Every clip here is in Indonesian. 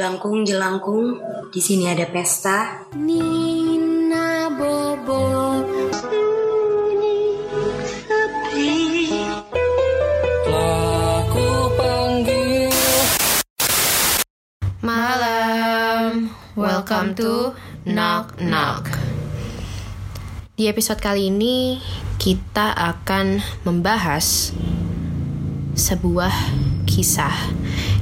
Jelangkung, jelangkung, di sini ada pesta. Nina Bobo sunyi sepi. Telah ku panggil Malam, welcome to Knock Knock. Di episode kali ini kita akan membahas sebuah kisah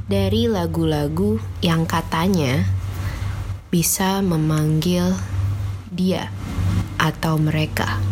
dari lagu-lagu yang katanya bisa memanggil dia atau mereka.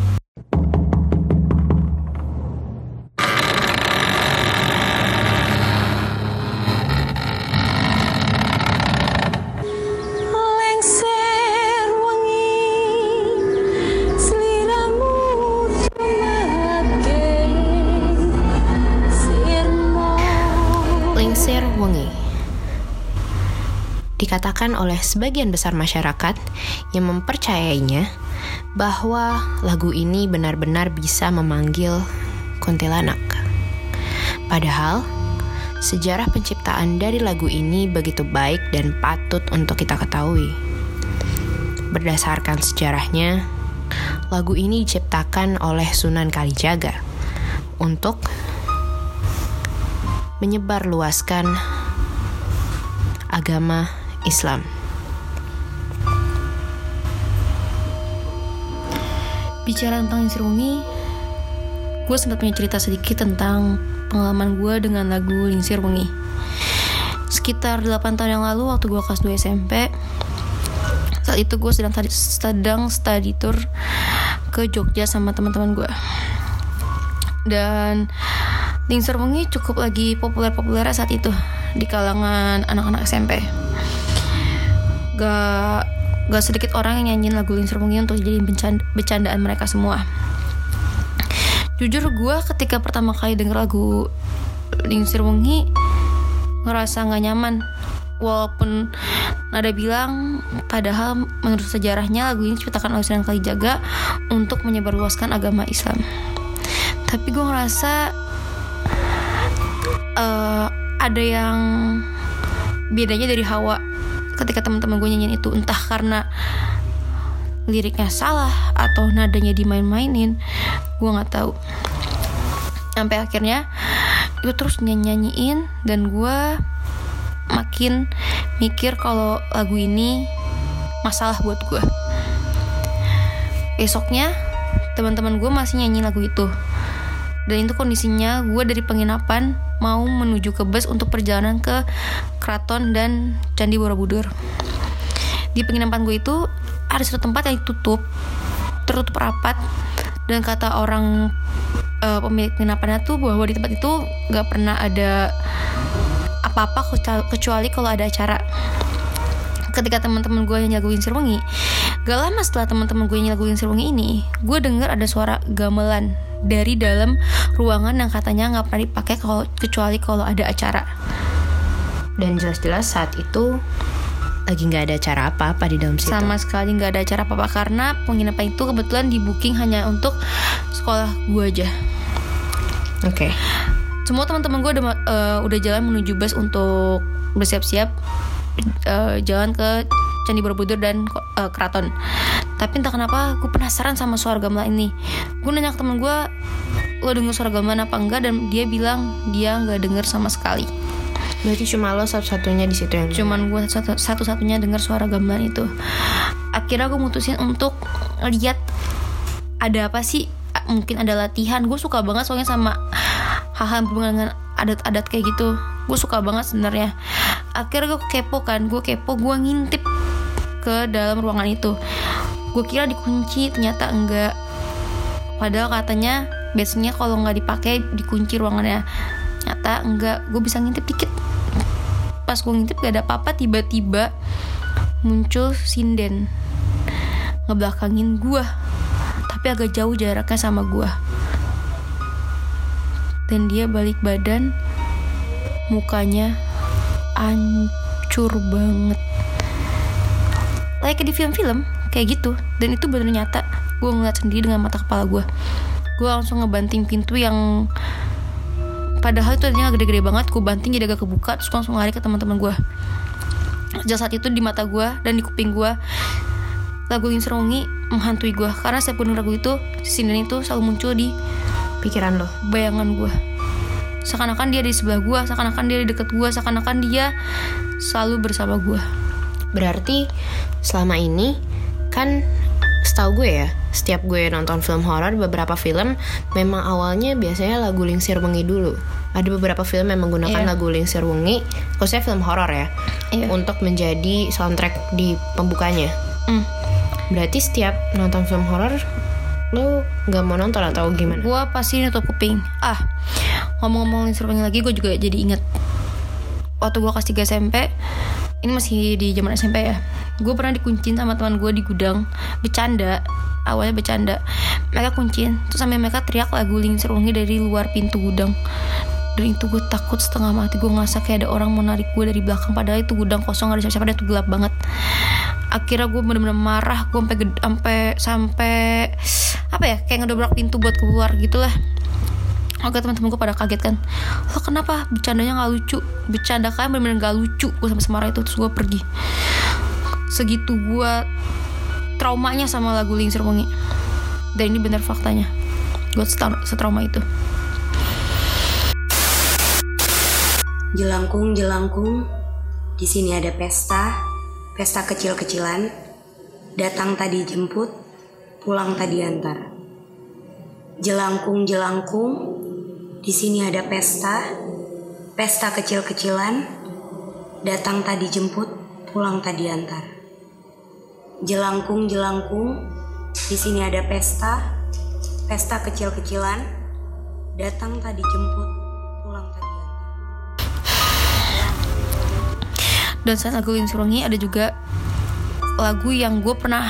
Dikatakan oleh sebagian besar masyarakat yang mempercayainya bahwa lagu ini benar-benar bisa memanggil kuntilanak. Padahal, sejarah penciptaan dari lagu ini begitu baik dan patut untuk kita ketahui. Berdasarkan sejarahnya, lagu ini diciptakan oleh Sunan Kalijaga untuk menyebarluaskan agama Islam. bicara tentang Lingsir Wengi gue sempat punya cerita sedikit tentang pengalaman gue dengan lagu Lingsir Wengi. Sekitar 8 tahun yang lalu waktu gue kelas 2 SMP saat itu gue sedang sedang study tour ke Jogja sama teman-teman gue dan Lingsir Wengi cukup lagi populer-populer saat itu di kalangan anak-anak SMP gak gak sedikit orang yang nyanyiin lagu Lingsir Wengi untuk jadi bercanda, bercandaan mereka semua. Jujur gue ketika pertama kali denger lagu Lingsir Wengi ngerasa nggak nyaman. Walaupun nada bilang padahal menurut sejarahnya lagu ini diciptakan oleh Sunan Kalijaga untuk menyebarluaskan agama Islam. Tapi gue ngerasa eh, ada yang bedanya dari Hawa ketika teman-teman gue nyanyiin itu entah karena liriknya salah atau nadanya dimain-mainin gue nggak tahu. Sampai akhirnya gue terus nyanyi-nyanyiin dan gue makin mikir kalau lagu ini masalah buat gue. Besoknya teman-teman gue masih nyanyi lagu itu dan itu kondisinya gue dari penginapan mau menuju ke bus untuk perjalanan ke keraton dan candi borobudur. Di penginapan gue itu ada satu tempat yang ditutup tertutup rapat dan kata orang eh, pemilik penginapannya tuh bahwa di tempat itu nggak pernah ada apa-apa kecuali- kalau ada acara. Ketika teman-teman gue nyanyi lagu Lingsir Wengi Gak lama setelah teman-teman gue nyanyi lagu Lingsir Wengi ini Gue denger ada suara gamelan Dari dalam ruangan yang katanya nggak pernah dipakai kalau kecuali kalau ada acara Dan jelas-jelas saat itu lagi nggak ada acara apa-apa di dalam situ. Sama sekali nggak ada acara apa-apa Karena penginapan itu kebetulan di booking hanya untuk sekolah gue aja Oke. semua teman-teman gue udah eh, udah jalan menuju bus untuk bersiap-siap eh, jalan ke Candi Borobudur dan eh, Keraton. Tapi entah kenapa gue penasaran sama suara gamelan ini. Gue nanya ke temen gue, lo denger suara gamelan apa enggak? Dan dia bilang dia nggak denger sama sekali. Berarti cuma lo satu-satunya di situ yang Cuman gue satu- satu-satunya denger suara gamelan itu. Akhirnya gue mutusin untuk lihat ada apa sih? Mungkin ada latihan. Gue suka banget soalnya sama hal-hal dengan adat-adat kayak gitu. Gue suka banget sebenarnya. Akhirnya gue kepo kan, gue kepo, gue ngintip ke dalam ruangan itu. Gue kira dikunci, ternyata enggak. Padahal katanya biasanya kalau nggak dipakai dikunci ruangannya. Nyata enggak, gue bisa ngintip dikit pas gue ngintip gak ada apa-apa tiba-tiba muncul sinden ngebelakangin gue tapi agak jauh jaraknya sama gue dan dia balik badan mukanya hancur banget kayak di film-film kayak gitu. Dan itu bener nyata. Gue ngeliat sendiri dengan mata kepala gue gue langsung ngebanting pintu yang padahal itu tadinya gede-gede banget. Gue banting jadi agak kebuka terus langsung lari ke teman-teman gue Sejak saat itu di mata gue dan di kuping gue lagu Lingser Wangi menghantui gue karena gue denger lagu itu sinden itu selalu muncul di Pikiran lo. bayangan gue seakan-akan dia di sebelah gue seakan-akan dia di deket gue seakan-akan dia selalu bersama gue Berarti selama ini kan setahu gue ya, setiap gue nonton film horor beberapa film memang awalnya biasanya lagu Lingsir Wengi dulu. Ada beberapa film yang menggunakan Iya. lagu Lingsir Wengi, khususnya film horor ya, Iya. untuk menjadi soundtrack di pembukanya. Hmm. Berarti setiap nonton film horor lo nggak mau nonton atau gimana? gue pasti nutup kuping ah ngomong-ngomong Lingser Wangi lagi gue juga jadi inget waktu gue kelas 3 SMP ini masih di zaman SMP ya. Gue pernah dikuncin sama teman gue di gudang. Bercanda. Awalnya bercanda. Mereka kuncin. Terus sampai mereka teriak lagu Lingser Wangi dari luar pintu gudang. Dan itu gue takut setengah mati. Gue ngerasa kayak ada orang mau narik gue dari belakang. Padahal itu gudang kosong gak ada siapa-siapa dan itu gelap banget. Akhirnya gue bener-bener marah. Gue sampai sampai sampai apa ya kayak ngedobrak pintu buat keluar gitulah Oke teman-teman gue pada kaget kan Lo kenapa bercandanya gak lucu Bercanda kalian bener-bener gak lucu Gue sampai semarah itu Terus gue pergi Segitu gue Traumanya sama lagu Lingsir Wangi Dan ini bener faktanya Gue setra- setrauma itu Jelangkung, jelangkung. Di sini ada pesta, pesta kecil-kecilan. Datang tadi jemput, pulang tadi antar. Jelangkung, jelangkung. Di sini ada pesta, pesta kecil-kecilan. Datang tadi jemput, pulang tadi antar. Jelangkung, jelangkung. Di sini ada pesta, pesta kecil-kecilan. Datang tadi jemput, pulang tadi antar. Dan selain lagu Lingsir Wangi ada juga Lagu yang gue pernah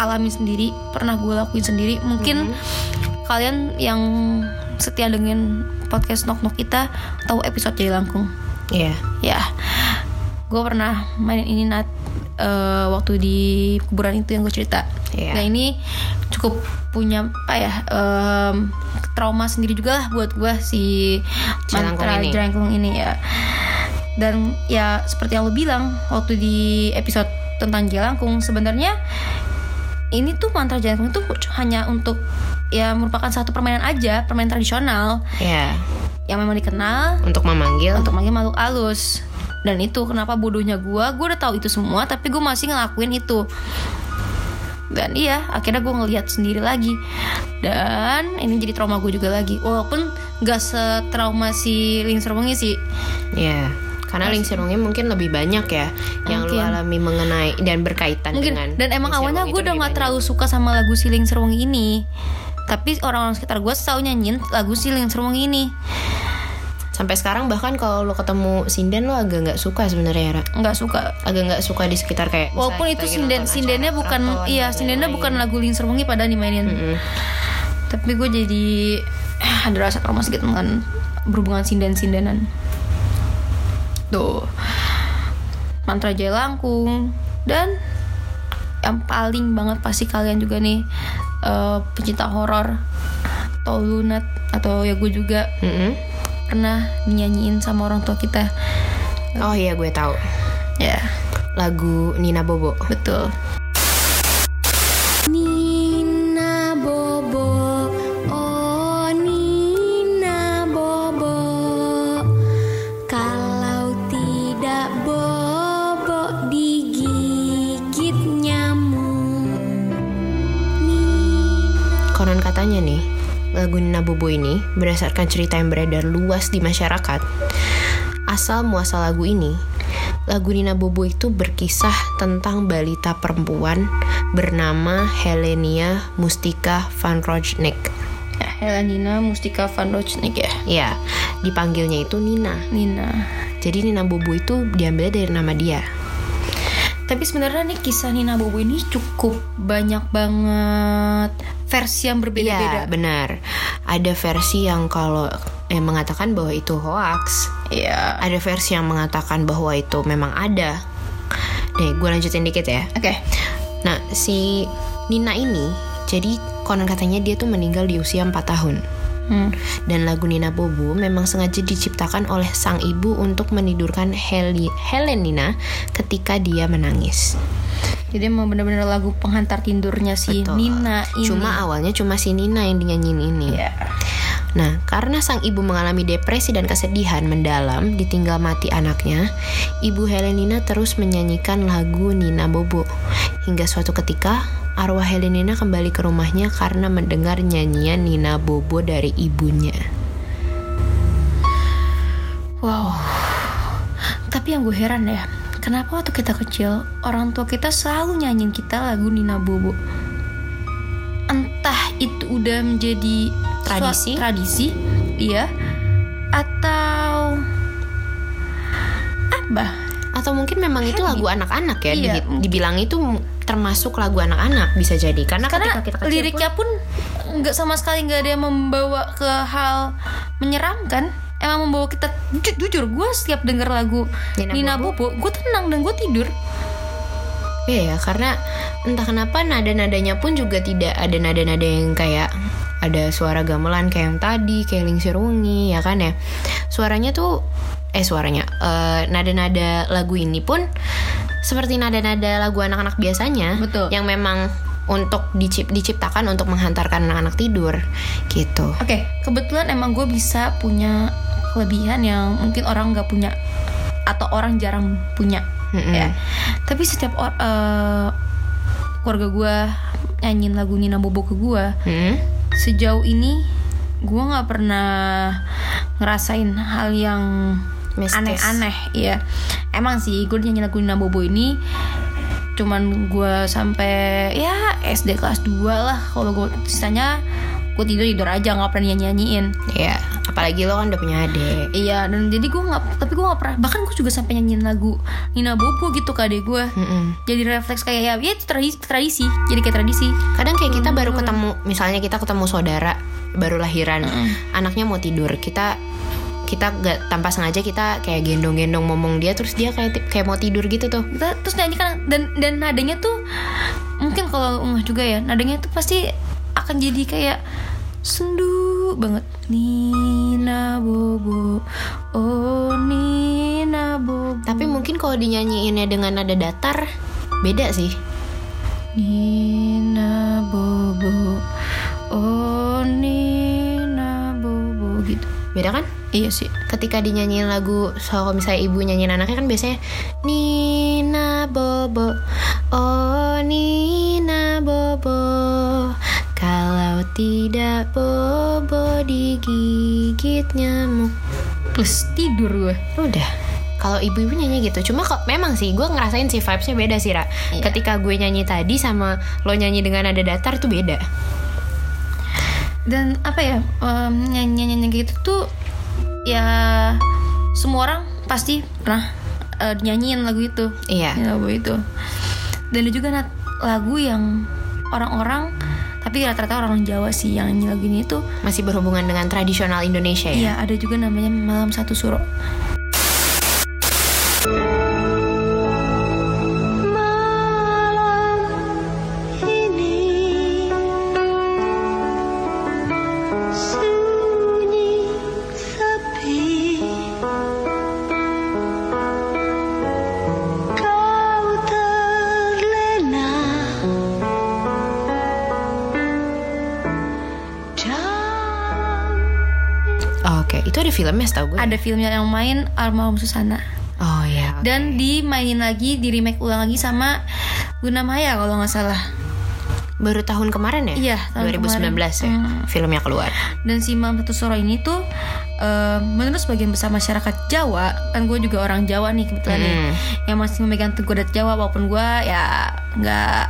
alami sendiri Pernah gue lakuin sendiri Mungkin kalian yang setia dengan podcast Nok Nok kita Tahu episode Jaya Langkung Iya. Ya Gue pernah mainin ini Nat eh, Waktu di kuburan itu yang gue cerita Iya. Nah ini cukup punya apa ya em, Trauma sendiri juga lah buat gue Si Jelangkung mantra ini. Jelangkung ini ya dan ya seperti yang lo bilang waktu di episode tentang Jelangkung sebenarnya ini tuh mantra Jelangkung itu hanya untuk ya merupakan satu permainan aja permainan tradisional Iya. yang memang dikenal Untuk memanggil. untuk manggil makhluk halus dan itu kenapa bodohnya gue gue udah tahu itu semua tapi gue masih ngelakuin itu dan iya akhirnya gue ngeliat sendiri lagi dan ini jadi trauma gue juga lagi walaupun gak setrauma si Wengi sih Iya. Karena Lingsir Wengi mungkin lebih banyak ya yang lu Mungkin. alami mengenai dan berkaitan mungkin dengan dan emang awalnya gue udah lebih gak banyak. terlalu suka sama lagu si Lingser Wengi ini tapi orang-orang sekitar gue selalu nyanyiin lagu si Lingser Wengi ini. Sampai sekarang bahkan kalau lo ketemu sinden lo agak nggak suka sebenarnya Ra. nggak suka. Agak nggak suka di sekitar kayak walaupun itu sinden sindennya bukan iya sindennya bukan lagu Lingser Wengi pada dimainin Mm-mm. tapi gue jadi eh, ada rasa trauma sedikit dengan berhubungan sinden-sindenan tuh. Mantra Jaya Langkung. Dan yang paling banget pasti kalian juga nih eh, pencinta horor atau lunat atau ya gue juga Mm-mm. pernah dinyanyiin sama orang tua kita Oh iya gue tahu. ya Lagu Nina Bobo. betul berdasarkan cerita yang beredar luas di masyarakat. Asal muasal lagu ini, lagu Nina Bobo itu berkisah tentang balita perempuan bernama Helenia Mustika van Rojnik. ya Helenina Mustika van Rojnik ya Ya, dipanggilnya itu Nina. Nina Jadi Nina Bobo itu diambil dari nama dia. Tapi sebenarnya nih kisah Nina Bobo ini cukup banyak banget versi yang Iya, berbeda-beda. benar. Ada versi yang kalau yang mengatakan bahwa itu hoax, Iya. ada versi yang mengatakan bahwa itu memang ada. Nih, gue lanjutin dikit ya. Oke. Nah, si Nina ini, jadi konon katanya dia tuh meninggal di usia 4 tahun. Hmm. Dan lagu Nina Bobo memang sengaja diciptakan oleh sang ibu untuk menidurkan Heli Helenina ketika dia menangis. Jadi emang bener-bener lagu penghantar tidurnya si Betul. Nina ini. Cuma awalnya cuma si Nina yang dinyanyiin ini. ya. Nah, karena sang ibu mengalami depresi dan kesedihan mendalam ditinggal mati anaknya, ibu Helenina terus menyanyikan lagu Nina Bobo. Hingga suatu ketika, arwah Helenina kembali ke rumahnya karena mendengar nyanyian Nina Bobo dari ibunya. Wow. Tapi yang gue heran ya, kenapa waktu kita kecil orang tua kita selalu nyanyiin kita lagu Nina Bobo? Entah itu udah menjadi Tradisi? tradisi, iya, atau apa? Atau mungkin memang itu lagu anak-anak ya, Iya. di- dibilang itu termasuk lagu anak-anak bisa jadi. Karena, Karena ketika kita kecil liriknya pun nggak sama sekali nggak ada yang membawa ke hal menyeramkan. Emang membawa kita ju- jujur gue setiap denger lagu Nina Nina, Bobo. Bobo, gue tenang dan gue tidur. Iya ya, karena entah kenapa nada-nadanya pun juga tidak ada nada-nada yang kayak ada suara gamelan kayak yang tadi, kayak lingsir ya kan ya. Suaranya tuh eh suaranya eh, nada-nada lagu ini pun seperti nada-nada lagu anak-anak biasanya Betul. yang memang untuk dicip- diciptakan untuk menghantarkan anak-anak tidur gitu. Oke, kebetulan emang gue bisa punya kelebihan yang mungkin orang nggak punya atau orang jarang punya Mm-mm. ya. Tapi setiap or- eh, keluarga gue nyanyiin lagu Nina Bobo ke gue, Hmm? sejauh ini gue nggak pernah ngerasain hal yang aneh-aneh ya emang sih gue nyanyi lagu Nina Bobo ini cuman gue sampai ya SD kelas 2 lah kalau gue sisanya gue tidur tidur aja nggak pernah nyanyi nyanyiin Ya, apalagi lo kan udah punya adik. iya dan jadi gue nggak tapi gue nggak pernah bahkan gue juga sampai nyanyiin lagu Nina Bobo gitu ke adek gue Mm-mm. jadi refleks kayak ya, ya itu tradisi, tradisi jadi kayak tradisi Kadang kayak kita baru ketemu, misalnya kita ketemu saudara baru lahiran, anaknya mau tidur, kita kita gak tanpa sengaja kita kayak gendong-gendong ngomong dia, terus dia kayak kayak mau tidur gitu tuh. kita terus nyanyi kan dan dan nadanya tuh mungkin kalau enggak juga ya nadanya tuh pasti akan jadi kayak sendu banget. Nina Bobo. Oh Nina Bobo. Tapi mungkin kalau dinyanyiinnya dengan nada datar, beda sih. Nina Bobo. Oh Nina Bobo. Gitu. Beda kan? iya sih. Ketika dinyanyiin lagu, so kalau misalnya ibu nyanyiin anaknya kan biasanya Nina Bobo, oh Nina Bobo, tidak Bobo digigit nyamuk. plus tidur gue Udah. Kalau ibu-ibu nyanyi gitu, cuma kok memang sih gue ngerasain sih vibesnya beda sih Ra. Iya. Ketika gue nyanyi tadi sama lo nyanyi dengan nada datar tuh beda. dan apa ya nyanyi nyanyi gitu tuh ya semua orang pasti pernah eh, nyanyiin lagu itu Iya. Ya, lagu itu dan ada juga Nat, lagu yang orang-orang tapi rata-rata orang Jawa sih yang nyanyi lagu ini tuh Masih berhubungan dengan tradisional Indonesia ya. iya ada juga namanya malam satu suro Oke, itu ada filmnya setahu gue. ada filmnya yang main Almarhum Susana Oh ya. dan dimainin lagi di remake ulang lagi sama Luna Maya kalau nggak salah baru tahun kemarin ya? Iya, tahun 2019 kemarin. ya. Hmm. Filmnya keluar. dan si Malam Satu Suro ini tuh eh, menurut sebagian besar masyarakat Jawa kan gue juga orang Jawa nih kebetulan nih Hmm. yang masih memegang teguh adat Jawa walaupun gue ya nggak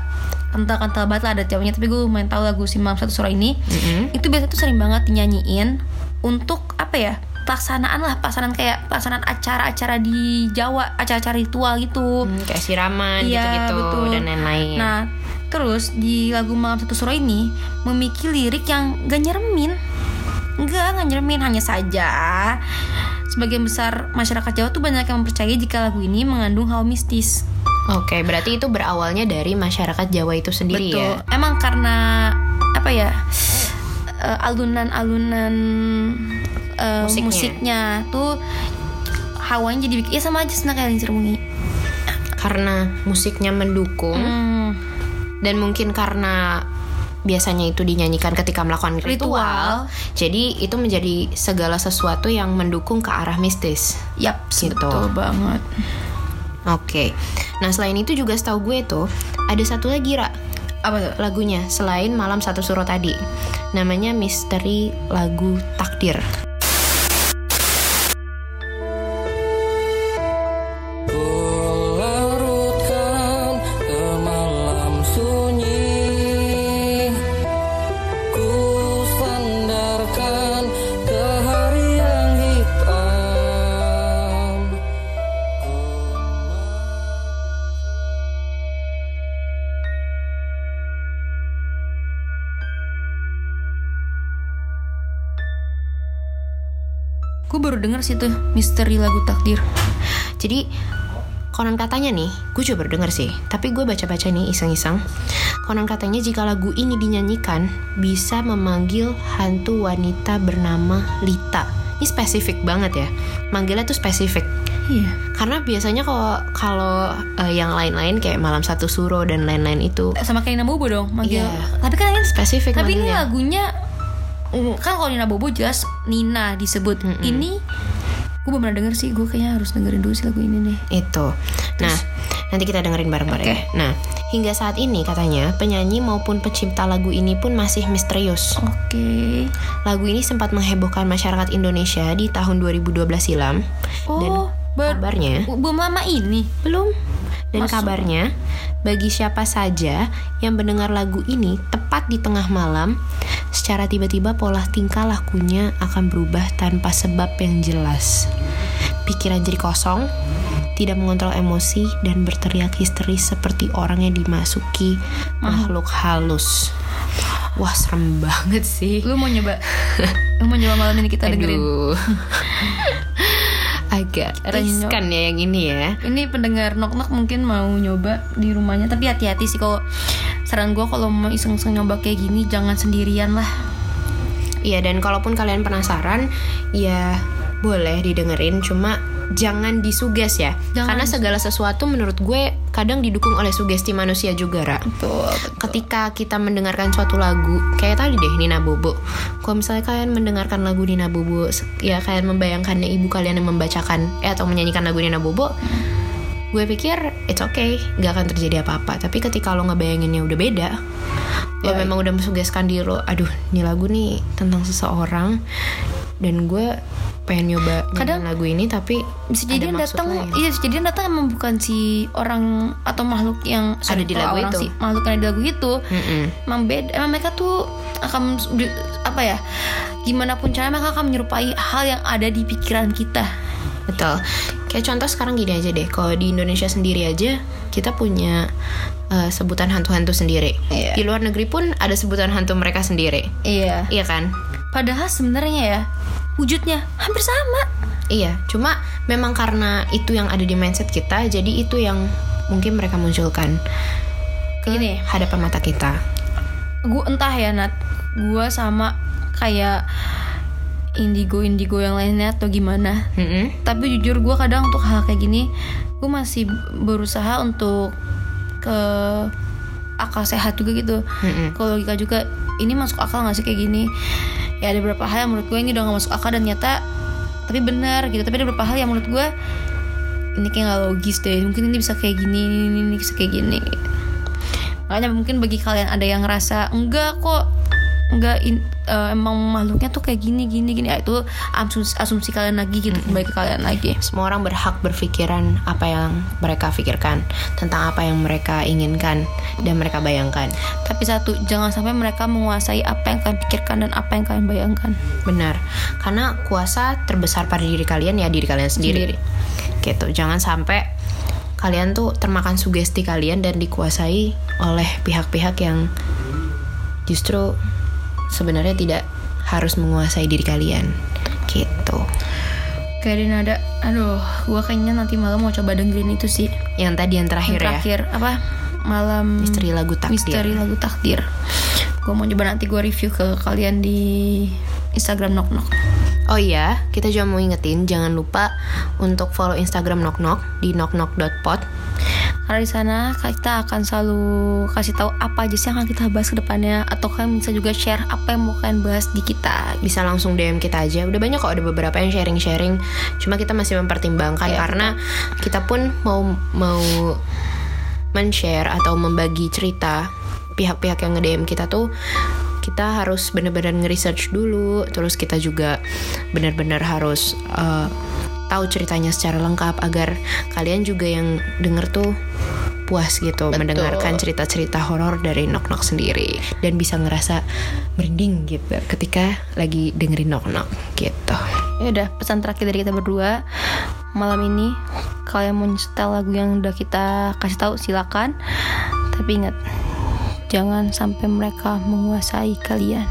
kental-kental banget lah adat Jawanya tapi gue lumayan tahu lagu si Malam Satu Suro ini Mm-mm. itu biasanya tuh sering banget dinyanyiin untuk apa ya pelaksanaan lah pelaksanaan kayak pelaksanaan acara-acara di Jawa acara-acara ritual gitu Hmm, kayak siraman Iya, gitu-gitu betul. dan lain-lain. Nah, terus di lagu Malam Satu Suro ini memiliki lirik yang gak nyeremin. Enggak, gak nyeremin hanya saja sebagian besar masyarakat Jawa tuh banyak yang mempercayai jika lagu ini mengandung hawa mistis. Oke, berarti itu berawalnya dari masyarakat Jawa itu sendiri Betul. ya. Emang karena apa ya? Eh, alunan-alunan eh, Musiknya. musiknya. tuh hawanya jadi bikin ya sama aja sebenarnya kayak Lincir Bungi. karena musiknya mendukung Hmm. dan mungkin karena biasanya itu dinyanyikan ketika melakukan ritual, Ritual. jadi itu menjadi segala sesuatu yang mendukung ke arah mistis. Yap, Gitu. betul banget. Oke, nah selain itu juga setahu gue tuh ada satu lagi Ra Apa tuh? lagunya selain Malam Satu Suro tadi, namanya Misteri Lagu Takdir. Gue baru denger sih tuh misteri lagu takdir. Jadi konon katanya nih, gue juga baru denger sih, tapi gue baca-baca nih iseng-iseng. Konon katanya jika lagu ini dinyanyikan bisa memanggil hantu wanita bernama Lita. Ini spesifik banget ya, manggilnya tuh spesifik. Iya. Karena biasanya kalau kalau eh, yang lain-lain kayak malam satu suro dan lain-lain itu Sama kayak Nina Bobo dong manggil. Iya. Tapi kan ini spesifik Tapi ini manggilnya. lagunya mm, kan kalau Nina Bobo jelas Nina disebut. Ini gue belum pernah denger sih. Gue kayaknya harus dengerin dulu sih lagu ini nih. itu. Nah, nanti kita dengerin bareng-bareng. ya. Nah, hingga saat ini katanya penyanyi maupun pencipta lagu ini pun masih misterius. Oke. Lagu ini sempat menghebohkan masyarakat Indonesia di tahun 2012 silam. Dan Oh, ber- kabarnya belum lama ini. belum. Dan Masuk. kabarnya bagi siapa saja yang mendengar lagu ini tepat di tengah malam, secara tiba-tiba pola tingkah lakunya akan berubah tanpa sebab yang jelas. Pikiran jadi kosong, tidak mengontrol emosi dan berteriak histeris seperti orang yang dimasuki makhluk halus. Wah, serem banget sih. Lu mau nyoba? Lu mau nyoba malam ini kita dengerin? Agak riskan ya yang ini ya. Ini pendengar nok nok mungkin mau nyoba di rumahnya tapi hati-hati sih kalau saran gue kalau mau iseng-iseng nyoba kayak gini jangan sendirian lah. Iya dan kalaupun kalian penasaran ya boleh didengerin cuma jangan disuges ya Jangan karena segala sesuatu menurut gue kadang didukung oleh sugesti manusia juga Ra. Betul. ketika kita mendengarkan suatu lagu kayak tadi deh Nina Bobo. Kalau misalnya kalian mendengarkan lagu Nina Bobo ya kalian membayangkannya ibu kalian yang membacakan eh atau menyanyikan lagu Nina Bobo gue pikir it's okay nggak akan terjadi apa-apa. Tapi ketika lo ngebayanginnya udah beda lo memang udah mensugeskan diri lo aduh ini lagu nih tentang seseorang dan gue pengen nyoba Kadang- lagu ini tapi Bisa jadi yang datang, iya bisa jadi yang datang emang bukan si orang atau makhluk yang Ada di lagu itu. sih, makhluk yang ada di lagu itu. Mm-mm. Emang beda, emang mereka tuh akan apa ya? Gimana pun caranya mereka akan menyerupai hal yang ada di pikiran kita. Betul. Kayak contoh sekarang gini aja deh. Kalau di Indonesia sendiri aja kita punya uh, sebutan hantu-hantu sendiri. Iya. Di luar negeri pun ada sebutan hantu mereka sendiri. Iya. Iya kan? Padahal sebenarnya ya wujudnya hampir sama. Iya. Cuma memang karena itu yang ada di mindset kita, jadi itu yang mungkin mereka munculkan ke Gini. hadapan mata kita. Gue entah ya Nat, gue sama kayak indigo indigo yang lainnya atau gimana. Mm-mm. Tapi jujur gue kadang untuk hal kayak gini, gue masih berusaha untuk ke akal sehat juga gitu. Mm-mm. Kalau logika juga, ini masuk akal gak sih kayak gini? Ya ada beberapa hal yang menurut gue ini udah gak masuk akal dan nyata tapi benar gitu. Tapi ada beberapa hal yang menurut gue ini kayak gak logis deh. Mungkin ini bisa kayak gini, ini, ini, ini bisa kayak gini. Makanya mungkin bagi kalian ada yang ngerasa enggak kok enggak in- eh, emang makhluknya tuh kayak gini gini gini. Ya itu asumsi, asumsi kalian lagi gitu kembali ke kalian lagi. Semua orang berhak berpikiran apa yang mereka pikirkan tentang apa yang mereka inginkan dan mereka bayangkan. tapi satu jangan sampai mereka menguasai apa yang kalian pikirkan dan apa yang kalian bayangkan. Benar, karena kuasa terbesar pada diri kalian ya diri kalian sendiri. Gitu, jangan sampai kalian tuh termakan sugesti kalian dan dikuasai oleh pihak-pihak yang justru sebenarnya tidak harus menguasai diri kalian. Gitu. kayak di nada aduh gua kayaknya nanti malam mau coba dengerin itu sih Yang tadi yang yang terakhir, ya, terakhir apa malam misteri lagu takdir. misteri lagu takdir gue mau coba nanti gue review ke kalian di Instagram knock knock Oh iya, kita juga mau ingetin jangan lupa untuk follow Instagram Knock Knock di knockknock.pod. karena di sana kita akan selalu kasih tahu apa aja sih yang akan kita bahas ke depannya atau kalian bisa juga share apa yang mau kalian bahas di kita Bisa langsung DM kita aja. Udah banyak kok ada beberapa yang sharing-sharing. Cuma kita masih mempertimbangkan Iya, karena kita pun mau mau men-share atau membagi cerita pihak-pihak yang nge-DM kita tuh kita harus benar-benar nge-research dulu terus kita juga benar-benar harus uh, tahu ceritanya secara lengkap agar kalian juga yang denger tuh puas gitu mendengarkan cerita-cerita horor dari Nok Nok sendiri dan bisa ngerasa merinding gitu ketika lagi dengerin Nok Nok gitu. ya udah pesan terakhir dari kita berdua. Malam ini kalian mau nyetel lagu yang udah kita kasih tahu silakan. Tapi ingat jangan sampai mereka menguasai kalian